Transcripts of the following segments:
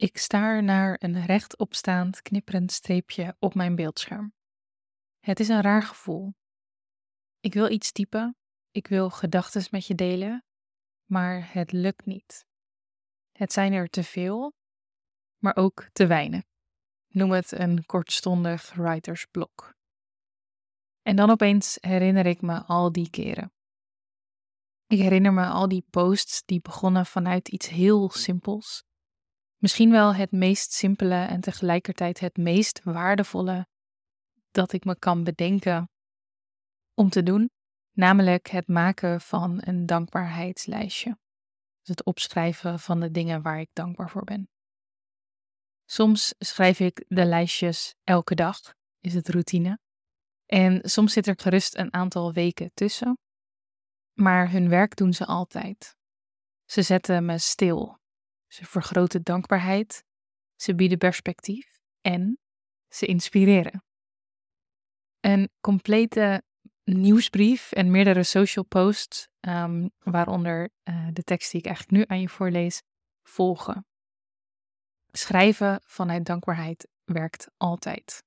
Ik staar naar een rechtopstaand knipperend streepje op mijn beeldscherm. Het is een raar gevoel. Ik wil iets typen, ik wil gedachten met je delen, maar het lukt niet. Het zijn er te veel, maar ook te weinig. Noem het een kortstondig writersblok. En dan opeens herinner ik me al die keren. Ik herinner me al die posts die begonnen vanuit iets heel simpels Misschien wel het meest simpele en tegelijkertijd het meest waardevolle dat ik me kan bedenken om te doen, namelijk het maken van een dankbaarheidslijstje. Dus het opschrijven van de dingen waar ik dankbaar voor ben. Soms schrijf ik de lijstjes elke dag, is het routine. En soms zit er gerust een aantal weken tussen. Maar hun werk doen ze altijd. Ze zetten me stil ze vergroten dankbaarheid, ze bieden perspectief en ze inspireren. Een complete nieuwsbrief en meerdere social posts, um, waaronder uh, de tekst die ik eigenlijk nu aan je voorlees, volgen. Schrijven vanuit dankbaarheid werkt altijd.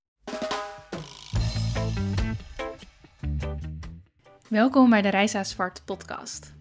Welkom bij de Reisa Zwart podcast.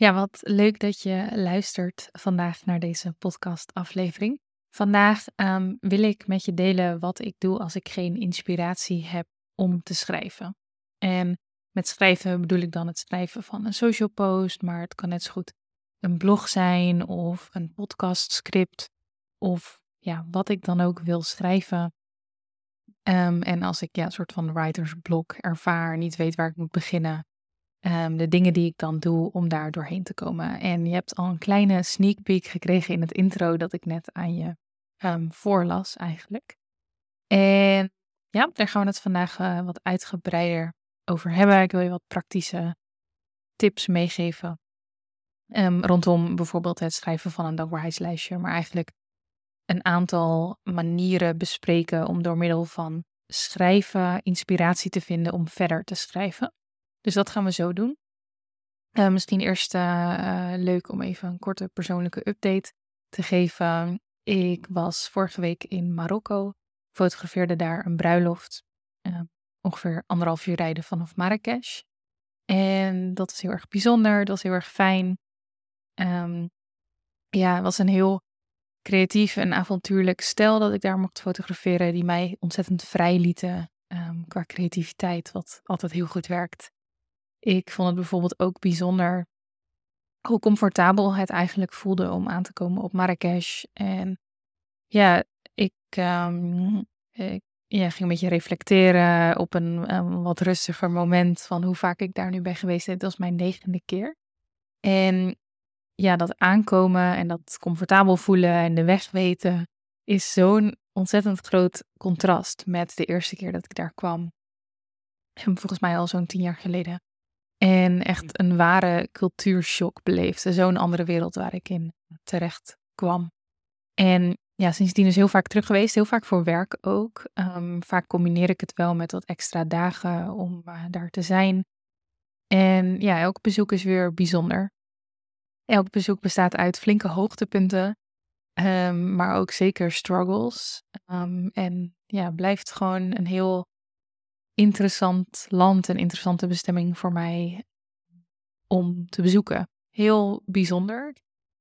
Ja, wat leuk dat je luistert vandaag naar deze podcastaflevering. Vandaag um, wil ik met je delen wat ik doe als ik geen inspiratie heb om te schrijven. En met schrijven bedoel ik dan het schrijven van een social post, maar het kan net zo goed een blog zijn of een podcastscript of ja, wat ik dan ook wil schrijven. Um, en als ik ja, een soort van writersblok ervaar, niet weet waar ik moet beginnen, um, de dingen die ik dan doe om daar doorheen te komen. En je hebt al een kleine sneak peek gekregen in het intro dat ik net aan je um, voorlas eigenlijk. En ja, daar gaan we het vandaag uh, wat uitgebreider over hebben. Ik wil je wat praktische tips meegeven. Um, rondom bijvoorbeeld het schrijven van een dankbaarheidslijstje, maar eigenlijk een aantal manieren bespreken om door middel van schrijven inspiratie te vinden om verder te schrijven. Dus dat gaan we zo doen. Uh, misschien eerst uh, leuk om even een korte persoonlijke update te geven. Ik was vorige week in Marokko, fotografeerde daar een bruiloft, ongeveer anderhalf uur rijden vanaf Marrakesh. En dat was heel erg bijzonder, dat was heel erg fijn. Um, ja, het was een heel creatief en avontuurlijk stel dat ik daar mocht fotograferen, die mij ontzettend vrij lieten um, qua creativiteit, wat altijd heel goed werkt. Ik vond het bijvoorbeeld ook bijzonder hoe comfortabel het eigenlijk voelde om aan te komen op Marrakesh. En ja, ik, ik ja, ging een beetje reflecteren op een, een, wat rustiger moment van hoe vaak ik daar nu ben geweest. Dit was mijn negende keer. En ja, dat aankomen en dat comfortabel voelen en de weg weten is zo'n ontzettend groot contrast met de eerste keer dat ik daar kwam. Volgens mij al zo'n tien jaar geleden. En echt een ware cultuurshock beleefde. Zo'n andere wereld waar ik in terecht kwam. En ja, sindsdien is heel vaak terug geweest. Heel vaak voor werk ook. Um, vaak combineer ik het wel met wat extra dagen om uh, daar te zijn. En ja, elk bezoek is weer bijzonder. Elk bezoek bestaat uit flinke hoogtepunten. Um, maar ook zeker struggles. Um, en ja, blijft gewoon een heel interessant land, een interessante bestemming voor mij om te bezoeken. Heel bijzonder,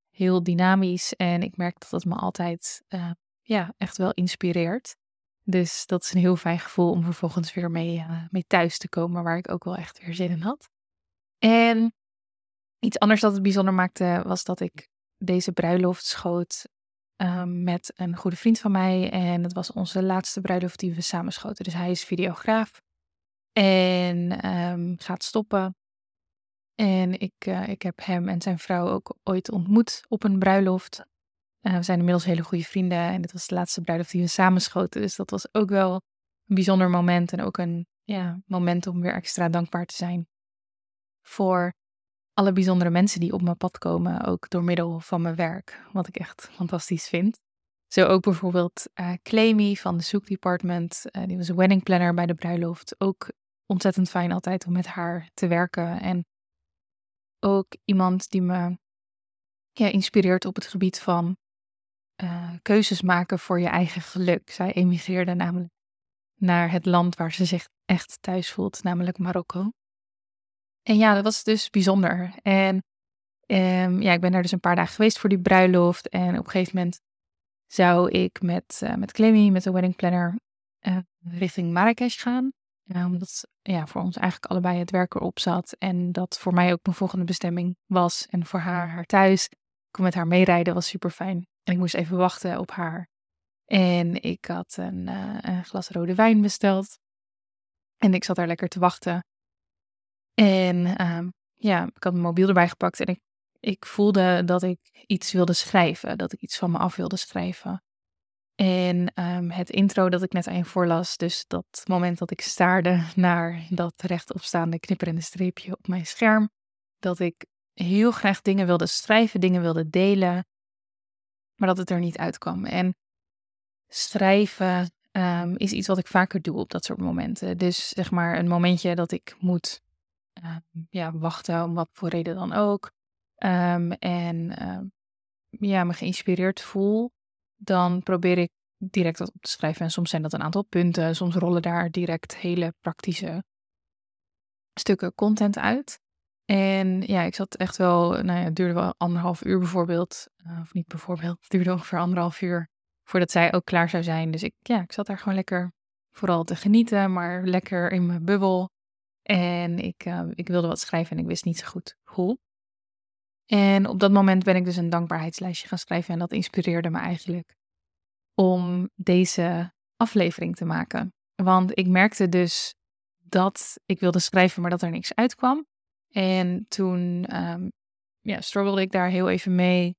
heel dynamisch en ik merk dat dat me altijd uh, ja, echt wel inspireert. Dus dat is een heel fijn gevoel om vervolgens weer mee, uh, mee thuis te komen, waar ik ook wel echt weer zin in had. En iets anders dat het bijzonder maakte, was dat ik deze bruiloft schoot um, met een goede vriend van mij. En het was onze laatste bruiloft die we samen schoten. Dus hij is videograaf en um, gaat stoppen. En ik, uh, ik heb hem en zijn vrouw ook ooit ontmoet op een bruiloft. Uh, we zijn inmiddels hele goede vrienden en dit was de laatste bruiloft die we samenschoten. Dus dat was ook wel een bijzonder moment en ook een ja, moment om weer extra dankbaar te zijn voor alle bijzondere mensen die op mijn pad komen, ook door middel van mijn werk, wat ik echt fantastisch vind. Zo ook bijvoorbeeld uh, Clemy van de Zoek Department, uh, die was wedding planner bij de bruiloft. Ook ontzettend fijn altijd om met haar te werken. En ook iemand die me ja, inspireert op het gebied van uh, keuzes maken voor je eigen geluk. Zij emigreerde namelijk naar het land waar ze zich echt thuis voelt, namelijk Marokko. En ja, dat was dus bijzonder. En um, ja, ik ben daar dus een paar dagen geweest voor die bruiloft. En op een gegeven moment zou ik met, uh, met Clemmy, met de wedding planner, uh, richting Marrakesh gaan. Omdat ja, voor ons eigenlijk allebei het werk erop zat. En dat voor mij ook mijn volgende bestemming was. En voor haar, haar thuis. Ik kon met haar meerijden, was super fijn. En ik moest even wachten op haar. En ik had een, uh, een glas rode wijn besteld. En ik zat daar lekker te wachten. En uh, ja, ik had mijn mobiel erbij gepakt en ik, ik voelde dat ik iets wilde schrijven. Dat ik iets van me af wilde schrijven. En um, het intro dat ik net aan je voorlas, dus dat moment dat ik staarde naar dat rechtopstaande knipperende streepje op mijn scherm, dat ik heel graag dingen wilde schrijven, dingen wilde delen, maar dat het er niet uitkwam. En schrijven um, is iets wat ik vaker doe op dat soort momenten. Dus zeg maar een momentje dat ik moet um, ja, wachten, om wat voor reden dan ook. En ja, me geïnspireerd voel, dan probeer ik direct wat op te schrijven. En soms zijn dat een aantal punten, soms rollen daar direct hele praktische stukken content uit. En ja, ik zat echt wel, nou ja, het duurde wel anderhalf uur bijvoorbeeld. Uh, of niet bijvoorbeeld, het duurde ongeveer anderhalf uur voordat zij ook klaar zou zijn. Dus ik, ja, ik zat daar gewoon lekker vooral te genieten, maar lekker in mijn bubbel. En ik, uh, ik wilde wat schrijven en ik wist niet zo goed hoe. En op dat moment ben ik dus een dankbaarheidslijstje gaan schrijven en dat inspireerde me eigenlijk om deze aflevering te maken. Want ik merkte dus dat ik wilde schrijven, maar dat er niks uitkwam. En toen um, ja, struggelde ik daar heel even mee.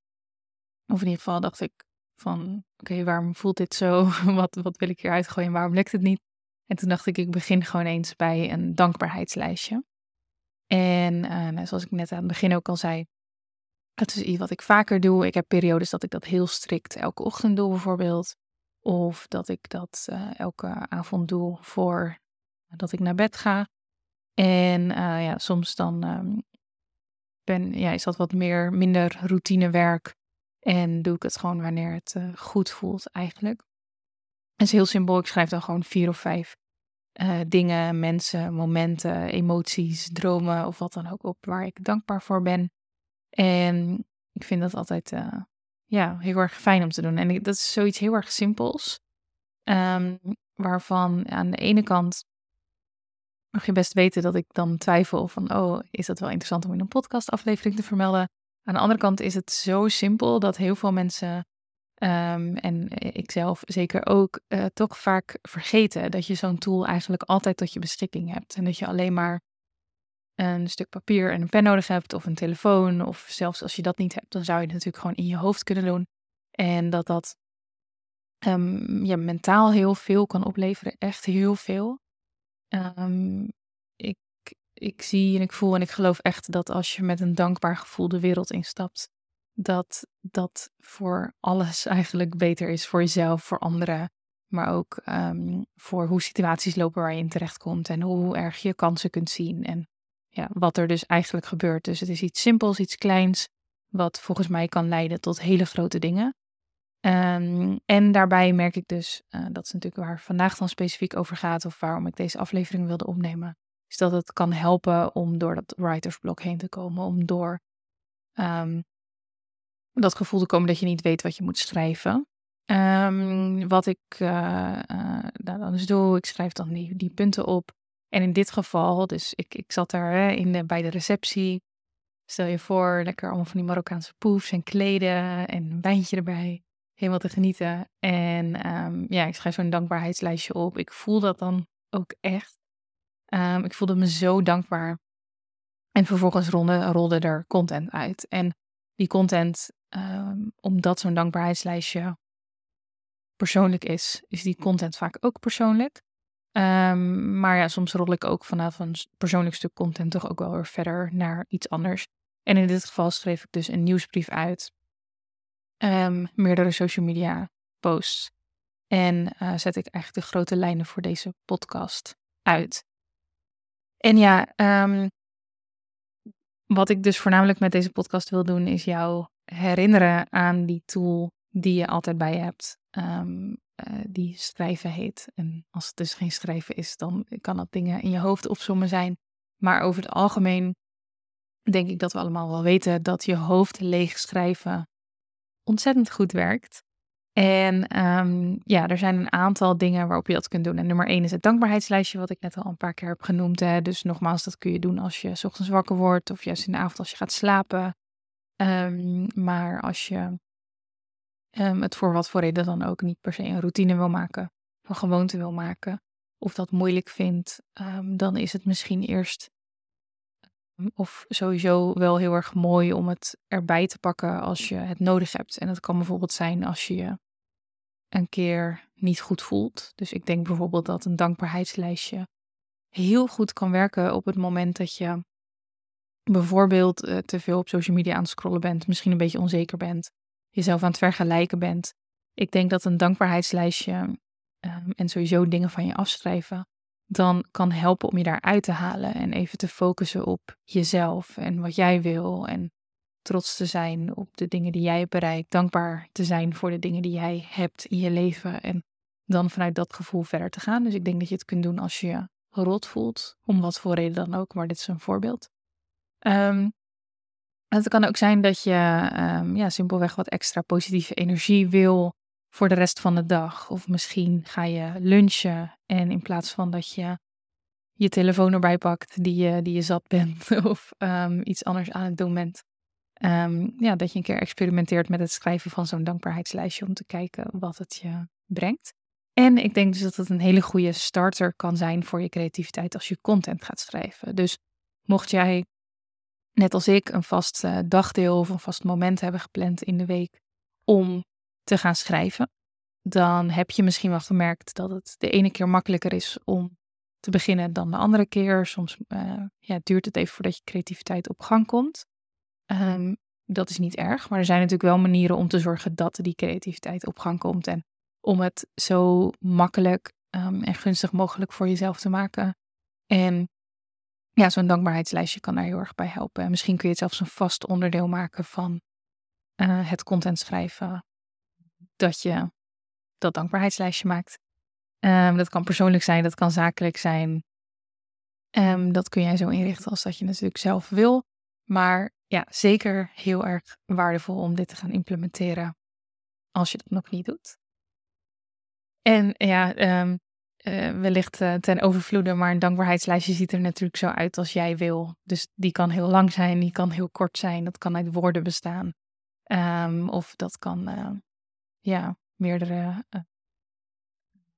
Of in ieder geval dacht ik van, oké, waarom voelt dit zo? wat, wat wil ik hier uitgooien? Waarom lukt het niet? En toen dacht ik, ik begin gewoon eens bij een dankbaarheidslijstje. En uh, zoals ik net aan het begin ook al zei, het is iets wat ik vaker doe. Ik heb periodes dat ik dat heel strikt elke ochtend doe, bijvoorbeeld. Of dat ik dat uh, elke avond doe voor dat ik naar bed ga. En uh, ja, soms dan um, ben, ja, is dat wat meer, minder routinewerk. En doe ik het gewoon wanneer het uh, goed voelt, eigenlijk. Het is heel simpel. Ik schrijf dan gewoon vier of vijf dingen, mensen, momenten, emoties, dromen of wat dan ook op waar ik dankbaar voor ben. En ik vind dat altijd uh, ja, heel erg fijn om te doen. En dat is zoiets heel erg simpels. Um, waarvan aan de ene kant mag je best weten dat ik dan twijfel van, oh, is dat wel interessant om in een podcastaflevering te vermelden? Aan de andere kant is het zo simpel dat heel veel mensen, um, en ik zelf zeker ook, uh, toch vaak vergeten dat je zo'n tool eigenlijk altijd tot je beschikking hebt. En dat je alleen maar een stuk papier en een pen nodig hebt, of een telefoon, of zelfs als je dat niet hebt, dan zou je het natuurlijk gewoon in je hoofd kunnen doen. En dat dat um, ja, mentaal heel veel kan opleveren, echt heel veel. Um, ik, ik zie en ik voel en ik geloof echt dat als je met een dankbaar gevoel de wereld instapt, dat dat voor alles eigenlijk beter is. Voor jezelf, voor anderen, maar ook um, voor hoe situaties lopen waar je in terechtkomt en hoe erg je kansen kunt zien. En ja, wat er dus eigenlijk gebeurt. Dus het is iets simpels, iets kleins, wat volgens mij kan leiden tot hele grote dingen. Um, en daarbij merk ik dus, uh, dat is natuurlijk waar vandaag dan specifiek over gaat, of waarom ik deze aflevering wilde opnemen, is dat het kan helpen om door dat writersblok heen te komen, om door um, dat gevoel te komen dat je niet weet wat je moet schrijven. Um, wat ik uh, uh, dan dus doe, ik schrijf dan die, die punten op. En in dit geval, dus ik, ik zat daar hè, in de, bij de receptie. Stel je voor, lekker allemaal van die Marokkaanse poefs en kleden en een wijntje erbij. Helemaal te genieten. En um, ja, ik schrijf zo'n dankbaarheidslijstje op. Ik voel dat dan ook echt. Um, ik voelde me zo dankbaar. En vervolgens rolde, rolde er content uit. En die content, um, omdat zo'n dankbaarheidslijstje persoonlijk is, is die content vaak ook persoonlijk. Um, maar ja, soms rol ik ook vanaf een persoonlijk stuk content toch ook wel weer verder naar iets anders. En in dit geval schreef ik dus een nieuwsbrief uit, um, meerdere social media posts. En uh, zet ik eigenlijk de grote lijnen voor deze podcast uit. En ja, um, wat ik dus voornamelijk met deze podcast wil doen, is jou herinneren aan die tool die je altijd bij hebt. Uh, die schrijven heet. En als het dus geen schrijven is, dan kan dat dingen in je hoofd opzommen zijn. Maar over het algemeen denk ik dat we allemaal wel weten dat je hoofd leeg schrijven ontzettend goed werkt. En um, ja, er zijn een aantal dingen waarop je dat kunt doen. En nummer één is het dankbaarheidslijstje, wat ik net al een paar keer heb genoemd. Hè. Dus nogmaals, dat kun je doen als je ochtends wakker wordt of juist in de avond als je gaat slapen. Um, maar als je um, het voor wat voor reden dan ook niet per se een routine wil maken, een gewoonte wil maken, of dat moeilijk vindt, dan is het misschien eerst of sowieso wel heel erg mooi om het erbij te pakken als je het nodig hebt. En dat kan bijvoorbeeld zijn als je je een keer niet goed voelt. Dus ik denk bijvoorbeeld dat een dankbaarheidslijstje heel goed kan werken op het moment dat je bijvoorbeeld uh, te veel op social media aan het scrollen bent, misschien een beetje onzeker bent, jezelf aan het vergelijken bent. Ik denk dat een dankbaarheidslijstje um, en sowieso dingen van je afschrijven dan kan helpen om je daaruit te halen en even te focussen op jezelf en wat jij wil en trots te zijn op de dingen die jij hebt bereikt, dankbaar te zijn voor de dingen die jij hebt in je leven en dan vanuit dat gevoel verder te gaan. Dus ik denk dat je het kunt doen als je je rot voelt, om wat voor reden dan ook, maar dit is een voorbeeld. Um, het kan ook zijn dat je um, ja, simpelweg wat extra positieve energie wil voor de rest van de dag. Of misschien ga je lunchen en in plaats van dat je je telefoon erbij pakt die je, die je zat bent of um, iets anders aan het doen bent. Um, ja, dat je een keer experimenteert met het schrijven van zo'n dankbaarheidslijstje om te kijken wat het je brengt. En ik denk dus dat het een hele goede starter kan zijn voor je creativiteit als je content gaat schrijven. Dus mocht jij, net als ik, een vast uh, dagdeel of een vast moment hebben gepland in de week om te gaan schrijven, dan heb je misschien wel gemerkt dat het de ene keer makkelijker is om te beginnen dan de andere keer. Soms uh, ja, duurt het even voordat je creativiteit op gang komt. Um, dat is niet erg, maar er zijn natuurlijk wel manieren om te zorgen dat die creativiteit op gang komt. En om het zo makkelijk um, en gunstig mogelijk voor jezelf te maken. En ja, zo'n dankbaarheidslijstje kan daar heel erg bij helpen. En misschien kun je het zelfs een vast onderdeel maken van uh, het content schrijven dat je dat dankbaarheidslijstje maakt. Um, dat kan persoonlijk zijn, dat kan zakelijk zijn. Um, dat kun jij zo inrichten als dat je natuurlijk zelf wil. Maar ja, zeker heel erg waardevol om dit te gaan implementeren als je dat nog niet doet. En ja, um, uh, wellicht uh, ten overvloede, maar een dankbaarheidslijstje ziet er natuurlijk zo uit als jij wil. Dus die kan heel lang zijn, die kan heel kort zijn, dat kan uit woorden bestaan. Um, of dat kan uh, ja, meerdere,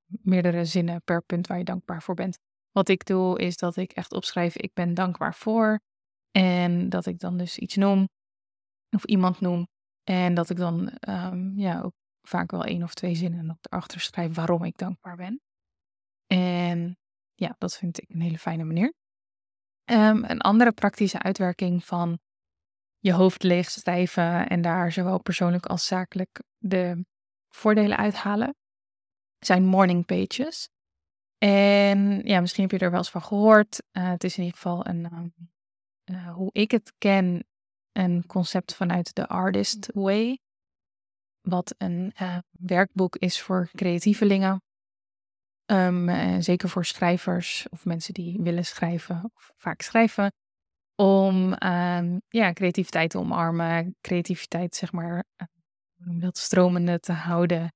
meerdere zinnen per punt waar je dankbaar voor bent. Wat ik doe is dat ik echt opschrijf, ik ben dankbaar voor. En dat ik dan dus iets noem of iemand noem. En dat ik dan um, ja, ook vaak wel één of twee zinnen op erachter schrijf waarom ik dankbaar ben. En ja, dat vind ik een hele fijne manier. Um, een andere praktische uitwerking van je hoofd leegstrijven en daar zowel persoonlijk als zakelijk de voordelen uithalen, zijn morning pages. En ja, misschien heb je er wel eens van gehoord. Uh, het is in ieder geval een, uh, hoe ik het ken, een concept vanuit de Artist Way. Wat een uh, werkboek is voor creatievelingen. Um, zeker voor schrijvers of mensen die willen schrijven of vaak schrijven. Om um, ja, creativiteit te omarmen. Creativiteit, zeg maar, dat stromende te houden.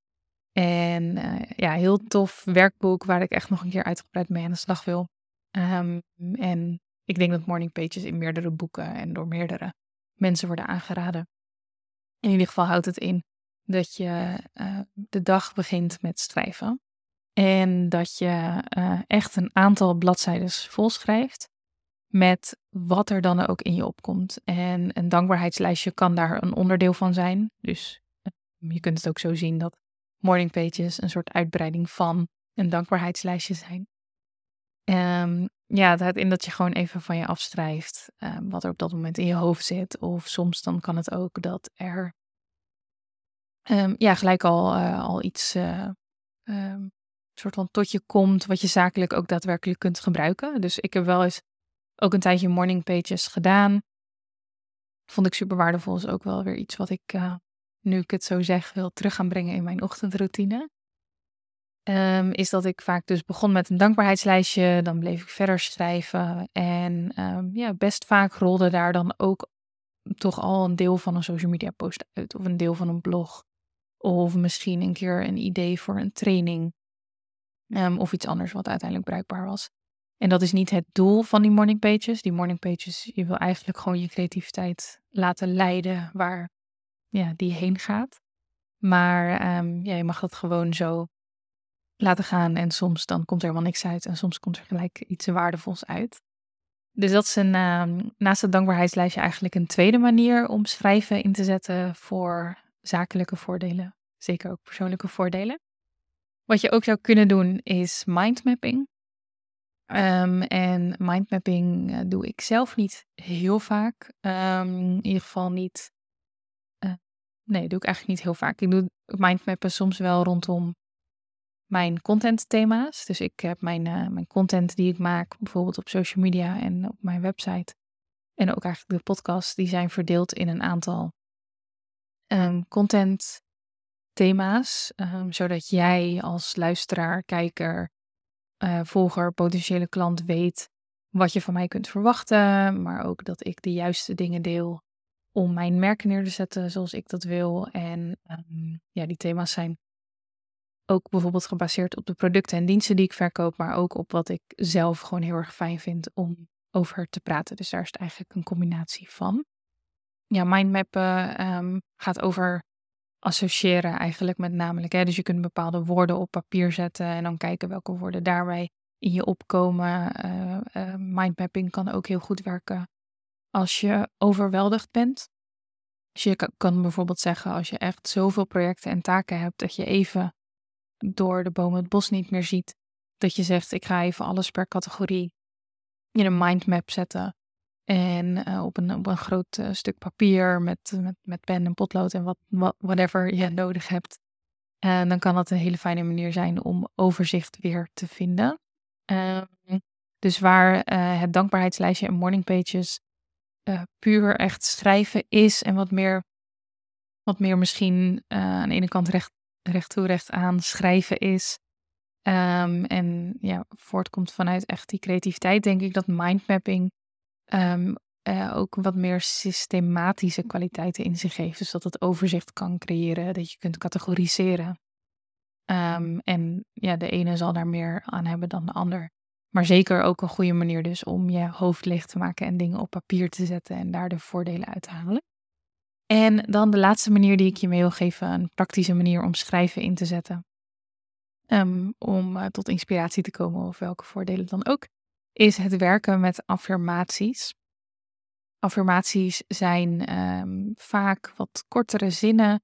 En uh, ja, heel tof werkboek waar ik echt nog een keer uitgebreid mee aan de slag wil. Um, en ik denk dat Morning Pages in meerdere boeken en door meerdere mensen worden aangeraden. In ieder geval houdt het in dat je de dag begint met schrijven. En dat je uh, echt een aantal bladzijden vol schrijft met wat er dan ook in je opkomt. En een dankbaarheidslijstje kan daar een onderdeel van zijn. Dus ehm, je kunt het ook zo zien dat morning pages een soort uitbreiding van een dankbaarheidslijstje zijn. Um, ja, het houdt in dat je gewoon even van je afschrijft um, wat er op dat moment in je hoofd zit. Of soms dan kan het ook dat er ja, gelijk al, al iets uh, soort van tot je komt wat je zakelijk ook daadwerkelijk kunt gebruiken. Dus ik heb wel eens ook een tijdje morning pages gedaan. Vond ik super waardevol. Is ook wel weer iets wat ik, uh, nu ik het zo zeg, wil terug gaan brengen in mijn ochtendroutine. Um, is dat ik vaak dus begon met een dankbaarheidslijstje. Dan bleef ik verder schrijven. En um, ja, best vaak rolde daar dan ook toch al een deel van een social media post uit. Of een deel van een blog. Of misschien een keer een idee voor een training. Um, of iets anders wat uiteindelijk bruikbaar was. En dat is niet het doel van die morning pages. Die morning pages, je wil eigenlijk gewoon je creativiteit laten leiden waar ja, die heen gaat. Maar um, ja, je mag dat gewoon zo laten gaan. En soms dan komt er helemaal niks uit. En soms komt er gelijk iets waardevols uit. Dus dat is een, um, naast het dankbaarheidslijstje eigenlijk een tweede manier om schrijven in te zetten voor zakelijke voordelen. Zeker ook persoonlijke voordelen. Wat je ook zou kunnen doen is mindmapping. Um, en mindmapping uh, doe ik zelf niet heel vaak. Um, in ieder geval niet. Uh, nee, doe ik eigenlijk niet heel vaak. Ik doe mindmappen soms wel rondom mijn contentthema's. Dus ik heb mijn, uh, mijn content die ik maak, bijvoorbeeld op social media en op mijn website. En ook eigenlijk de podcasts, die zijn verdeeld in een aantal um, content thema's. zodat jij als luisteraar, kijker, uh, volger, potentiële klant weet wat je van mij kunt verwachten, maar ook dat ik de juiste dingen deel om mijn merk neer te zetten zoals ik dat wil. En um, ja, die thema's zijn ook bijvoorbeeld gebaseerd op de producten en diensten die ik verkoop, maar ook op wat ik zelf gewoon heel erg fijn vind om over te praten. Dus daar is het eigenlijk een combinatie van. Ja, mindmappen um, gaat over associëren eigenlijk met namelijk. Hè? Dus je kunt bepaalde woorden op papier zetten en dan kijken welke woorden daarbij in je opkomen. Uh, uh, mindmapping kan ook heel goed werken als je overweldigd bent. Dus je kan bijvoorbeeld zeggen als je echt zoveel projecten en taken hebt dat je even door de bomen het bos niet meer ziet. Dat je zegt ik ga even alles per categorie in een mindmap zetten. En uh, op, een, op een groot uh, stuk papier met, met, met pen en potlood en wat, wat, whatever je nodig hebt. En dan kan dat een hele fijne manier zijn om overzicht weer te vinden. Uh, dus waar uh, het dankbaarheidslijstje en morning pages puur echt schrijven is en wat meer, wat meer misschien aan de ene kant recht, recht toe recht aan schrijven is. Um, en ja, voortkomt vanuit echt die creativiteit, denk ik dat mindmapping um, ook wat meer systematische kwaliteiten in zich heeft. Dus dat het overzicht kan creëren, dat je kunt categoriseren. Um, en ja, de ene zal daar meer aan hebben dan de ander. Maar zeker ook een goede manier dus om je hoofd leeg te maken en dingen op papier te zetten en daar de voordelen uit te halen. En dan de laatste manier die ik je mee wil geven, een praktische manier om schrijven in te zetten. Um, om uh, tot inspiratie te komen of welke voordelen dan ook is het werken met affirmaties. Affirmaties zijn um, vaak wat kortere zinnen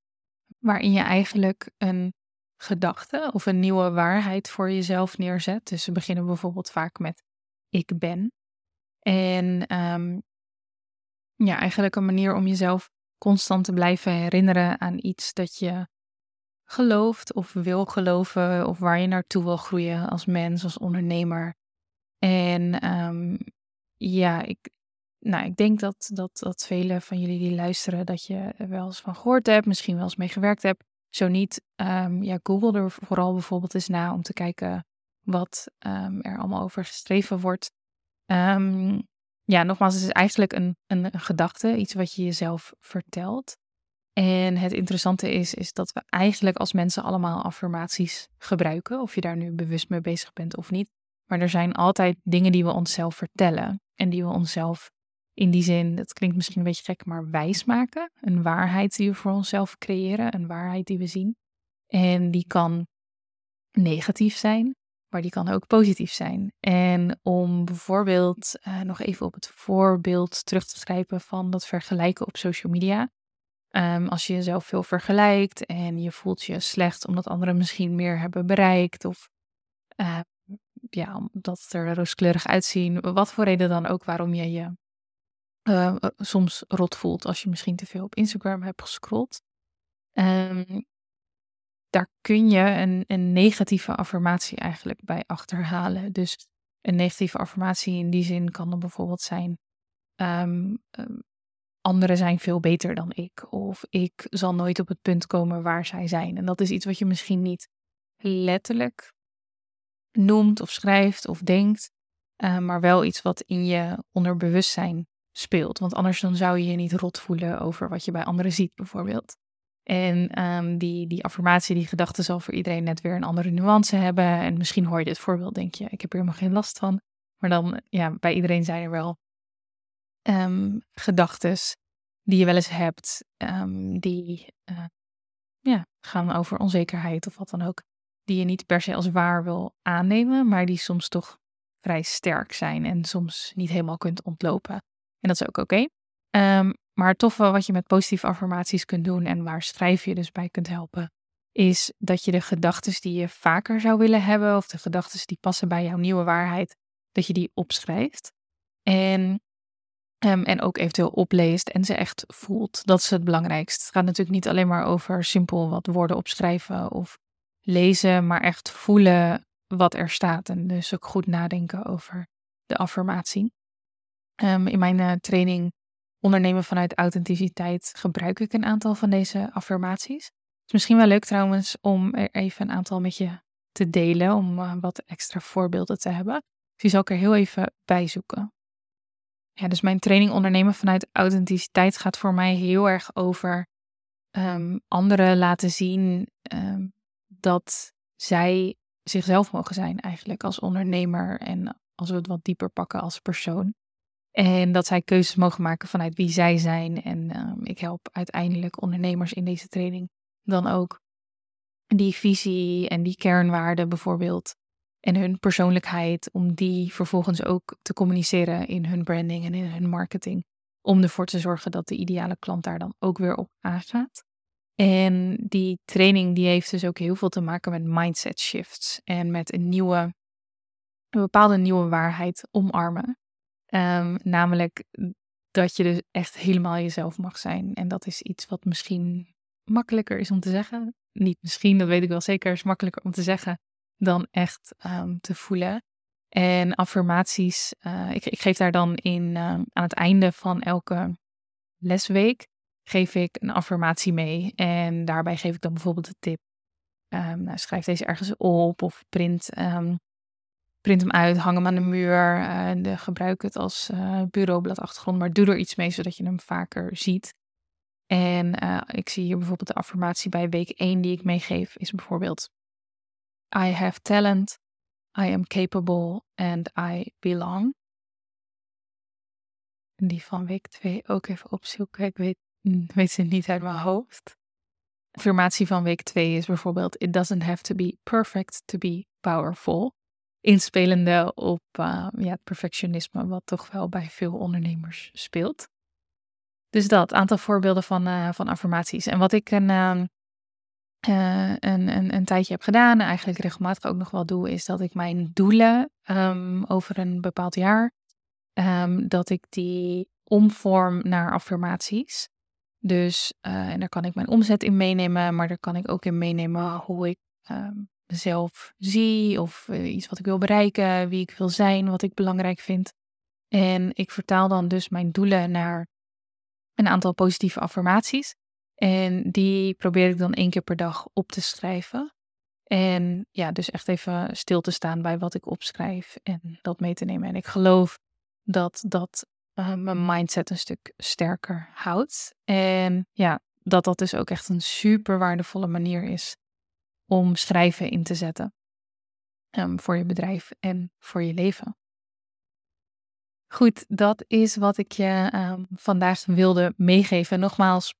waarin je eigenlijk een gedachte of een nieuwe waarheid voor jezelf neerzet. Dus ze beginnen bijvoorbeeld vaak met ik ben. En um, ja, eigenlijk een manier om jezelf constant te blijven herinneren aan iets dat je gelooft of wil geloven of waar je naartoe wil groeien als mens, als ondernemer. En um, ja, ik, nou, ik denk dat, dat, dat velen van jullie die luisteren, dat je er wel eens van gehoord hebt, misschien wel eens mee gewerkt hebt. Zo niet, um, ja, Google er vooral bijvoorbeeld eens na om te kijken wat um, er allemaal over geschreven wordt. ja, nogmaals, het is eigenlijk een, een, een gedachte, iets wat je jezelf vertelt. En het interessante is, is dat we eigenlijk als mensen allemaal affirmaties gebruiken, of je daar nu bewust mee bezig bent of niet. Maar er zijn altijd dingen die we onszelf vertellen. En die we onszelf in die zin, dat klinkt misschien een beetje gek, maar wijs maken. Een waarheid die we voor onszelf creëren, een waarheid die we zien. En die kan negatief zijn, maar die kan ook positief zijn. En om bijvoorbeeld uh, nog even op het voorbeeld terug te grijpen van dat vergelijken op social media. Um, als je jezelf veel vergelijkt en je voelt je slecht omdat anderen misschien meer hebben bereikt of uh, ja, omdat het er rooskleurig uitzien, wat voor reden dan ook waarom je je uh, soms rot voelt als je misschien te veel op Instagram hebt gescrolld. Um, daar kun je een, een negatieve affirmatie eigenlijk bij achterhalen. Dus een negatieve affirmatie in die zin kan dan bijvoorbeeld zijn: um, anderen zijn veel beter dan ik, of ik zal nooit op het punt komen waar zij zijn. En dat is iets wat je misschien niet letterlijk noemt of schrijft of denkt, uh, maar wel iets wat in je onderbewustzijn speelt. Want anders dan zou je je niet rot voelen over wat je bij anderen ziet, bijvoorbeeld. En um, die, die affirmatie, die gedachte zal voor iedereen net weer een andere nuance hebben. En misschien hoor je dit voorbeeld, denk je, ik heb hier helemaal geen last van. Maar dan, ja, bij iedereen zijn er wel um, gedachten die je wel eens hebt, um, die uh, ja, gaan over onzekerheid of wat dan ook. Die je niet per se als waar wil aannemen, maar die soms toch vrij sterk zijn en soms niet helemaal kunt ontlopen. En dat is ook oké. Um, maar het toffe wat je met positieve affirmaties kunt doen en waar schrijf je dus bij kunt helpen, is dat je de gedachten die je vaker zou willen hebben of de gedachten die passen bij jouw nieuwe waarheid, dat je die opschrijft. En, um, en ook eventueel opleest en ze echt voelt. Dat is het belangrijkste. Het gaat natuurlijk niet alleen maar over simpel wat woorden opschrijven of lezen, maar echt voelen wat er staat. En dus ook goed nadenken over de affirmatie. Um, in mijn uh, training ondernemen vanuit authenticiteit gebruik ik een aantal van deze affirmaties. Het is misschien wel leuk trouwens om er even een aantal met je te delen, om uh, wat extra voorbeelden te hebben. Dus die zal ik er heel even bij zoeken. Ja, dus mijn training ondernemen vanuit authenticiteit gaat voor mij heel erg over um, anderen laten zien um, dat zij zichzelf mogen zijn eigenlijk als ondernemer en als we het wat dieper pakken als persoon. En dat zij keuzes mogen maken vanuit wie zij zijn. En um, ik help uiteindelijk ondernemers in deze training dan ook die visie en die kernwaarden bijvoorbeeld. En hun persoonlijkheid, om die vervolgens ook te communiceren in hun branding en in hun marketing. Om ervoor te zorgen dat de ideale klant daar dan ook weer op aangaat. En die training die heeft dus ook heel veel te maken met mindset shifts. En met een nieuwe, een bepaalde nieuwe waarheid omarmen. Um, namelijk dat je dus echt helemaal jezelf mag zijn. En dat is iets wat misschien makkelijker is om te zeggen. Niet misschien, dat weet ik wel zeker, is makkelijker om te zeggen dan echt um, te voelen. En affirmaties, uh, ik, ik, geef daar dan in uh, aan het einde van elke lesweek geef ik een affirmatie mee. En daarbij geef ik dan bijvoorbeeld de tip. Um, nou, schrijf deze ergens op of print print hem uit, hang hem aan de muur. uh, gebruik het als uh, bureaubladachtergrond, maar doe er iets mee zodat je hem vaker ziet. En ik zie hier bijvoorbeeld de affirmatie bij week 1 die ik meegeef, is bijvoorbeeld: I have talent, I am capable and I belong. En die van week 2 ook even opzoeken. Ik weet, weet ze niet uit mijn hoofd. Affirmatie van week 2 is bijvoorbeeld: It doesn't have to be perfect to be powerful inspelende op uh, ja, het perfectionisme, wat toch wel bij veel ondernemers speelt. Dus dat, aantal voorbeelden van, uh, van affirmaties. En wat ik een, uh, een, een, een, tijdje heb gedaan, en eigenlijk regelmatig ook nog wel doe, is dat ik mijn doelen um, over een bepaald jaar, um, dat ik die omvorm naar affirmaties. Dus, en daar kan ik mijn omzet in meenemen, maar daar kan ik ook in meenemen hoe ik um, mezelf zie of uh, iets wat ik wil bereiken, wie ik wil zijn, wat ik belangrijk vind. En ik vertaal dan dus mijn doelen naar een aantal positieve affirmaties. En die probeer ik dan één keer per dag op te schrijven. En ja, dus echt even stil te staan bij wat ik opschrijf en dat mee te nemen. En ik geloof dat dat uh, mijn mindset een stuk sterker houdt. En ja, dat dat dus ook echt een super waardevolle manier is om schrijven in te zetten um, voor je bedrijf en voor je leven. Goed, dat is wat ik je um, vandaag wilde meegeven. Nogmaals,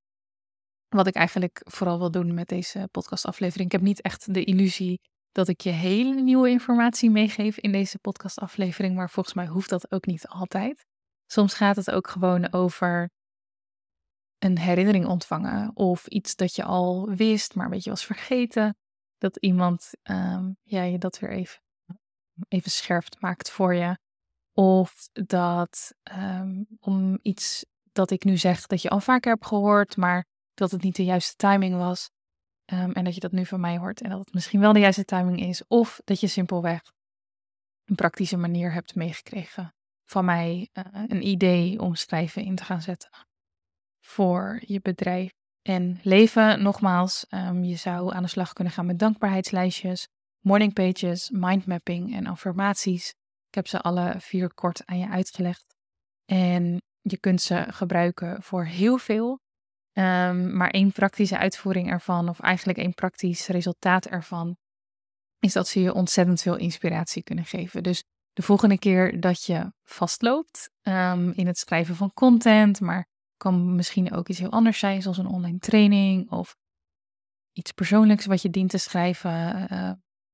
wat ik eigenlijk vooral wil doen met deze podcastaflevering. Ik heb niet echt de illusie dat ik je hele nieuwe informatie meegeef in deze podcastaflevering, maar volgens mij hoeft dat ook niet altijd. Soms gaat het ook gewoon over een herinnering ontvangen of iets dat je al wist, maar een beetje was vergeten. Dat iemand um, ja, je dat weer even, even scherp maakt voor je. Of dat um, om iets dat ik nu zeg dat je al vaker hebt gehoord, maar dat het niet de juiste timing was. Um, en dat je dat nu van mij hoort en dat het misschien wel de juiste timing is. Of dat je simpelweg een praktische manier hebt meegekregen van mij uh, een idee om schrijven in te gaan zetten voor je bedrijf en leven. Nogmaals, um, je zou aan de slag kunnen gaan met dankbaarheidslijstjes, morning pages, mindmapping en affirmaties. Ik heb ze alle vier kort aan je uitgelegd. En je kunt ze gebruiken voor heel veel. Um, maar één praktische uitvoering ervan, of eigenlijk één praktisch resultaat ervan, is dat ze je ontzettend veel inspiratie kunnen geven. Dus de volgende keer dat je vastloopt um, in het schrijven van content, maar kan misschien ook iets heel anders zijn, zoals een online training of iets persoonlijks wat je dient te schrijven. Uh,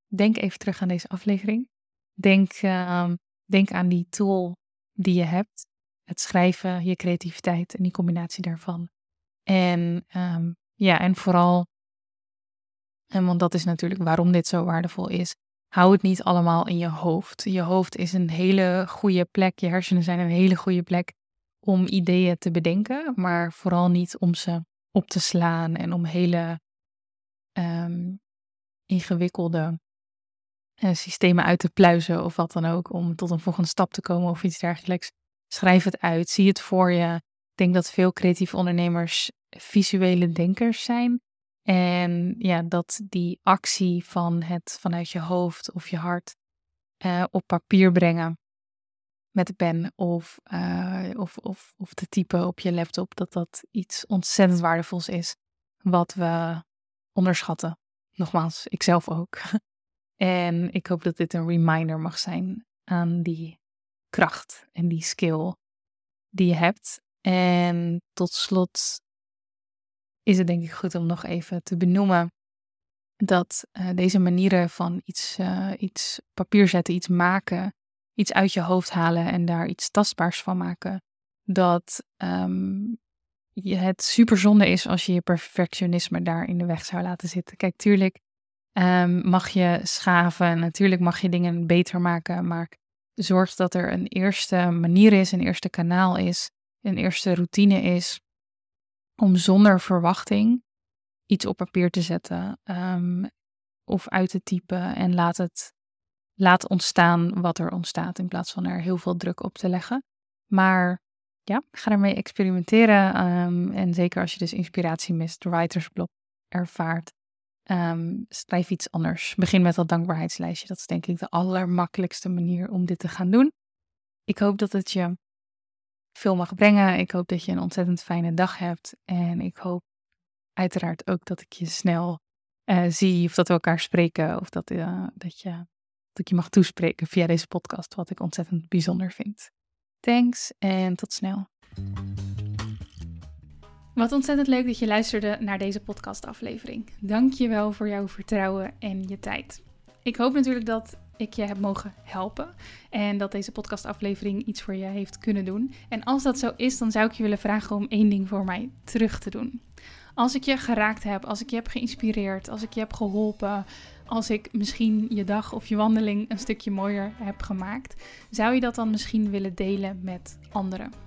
denk even terug aan deze aflevering. Denk, uh, denk aan die tool die je hebt. Het schrijven, je creativiteit en die combinatie daarvan. En um, ja, en vooral, en want dat is natuurlijk waarom dit zo waardevol is. Hou het niet allemaal in je hoofd. Je hoofd is een hele goede plek. Je hersenen zijn een hele goede plek om ideeën te bedenken, maar vooral niet om ze op te slaan en om hele um, ingewikkelde uh, systemen uit te pluizen of wat dan ook, om tot een volgende stap te komen of iets dergelijks. Schrijf het uit, zie het voor je. Ik denk dat veel creatieve ondernemers visuele denkers zijn. En ja, dat die actie van het vanuit je hoofd of je hart uh, op papier brengen, met de pen of, uh, of, of, of te typen op je laptop, dat dat iets ontzettend waardevols is, wat we onderschatten. Nogmaals, ik zelf ook. en ik hoop dat dit een reminder mag zijn aan die kracht en die skill die je hebt. En tot slot is het denk ik goed om nog even te benoemen dat uh, deze manieren van iets, uh, iets papier zetten, iets maken, iets uit je hoofd halen en daar iets tastbaars van maken. Dat um, je het super zonde is als je je perfectionisme daar in de weg zou laten zitten. Kijk, tuurlijk um, mag je schaven, natuurlijk mag je dingen beter maken, maar zorg dat er een eerste manier is, een eerste kanaal is, een eerste routine is om zonder verwachting iets op papier te zetten um, of uit te typen en laat het laat ontstaan wat er ontstaat in plaats van er heel veel druk op te leggen. Maar ja, ga ermee experimenteren. Um, en zeker als je dus inspiratie mist, writersblok ervaart, um, schrijf iets anders. Begin met dat dankbaarheidslijstje. Dat is denk ik de allermakkelijkste manier om dit te gaan doen. Ik hoop dat het je veel mag brengen. Ik hoop dat je een ontzettend fijne dag hebt. En ik hoop uiteraard ook dat ik je snel uh, zie of dat we elkaar spreken. Of dat, uh, dat je dat ik je mag toespreken via deze podcast, wat ik ontzettend bijzonder vind. Thanks en tot snel. Wat ontzettend leuk dat je luisterde naar deze podcastaflevering. Dank je wel voor jouw vertrouwen en je tijd. Ik hoop natuurlijk dat ik je heb mogen helpen en dat deze podcastaflevering iets voor je heeft kunnen doen. En als dat zo is, dan zou ik je willen vragen om één ding voor mij terug te doen. Als ik je geraakt heb, als ik je heb geïnspireerd, als ik je heb geholpen, als ik misschien je dag of je wandeling een stukje mooier heb gemaakt, zou je dat dan misschien willen delen met anderen?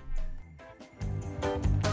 Música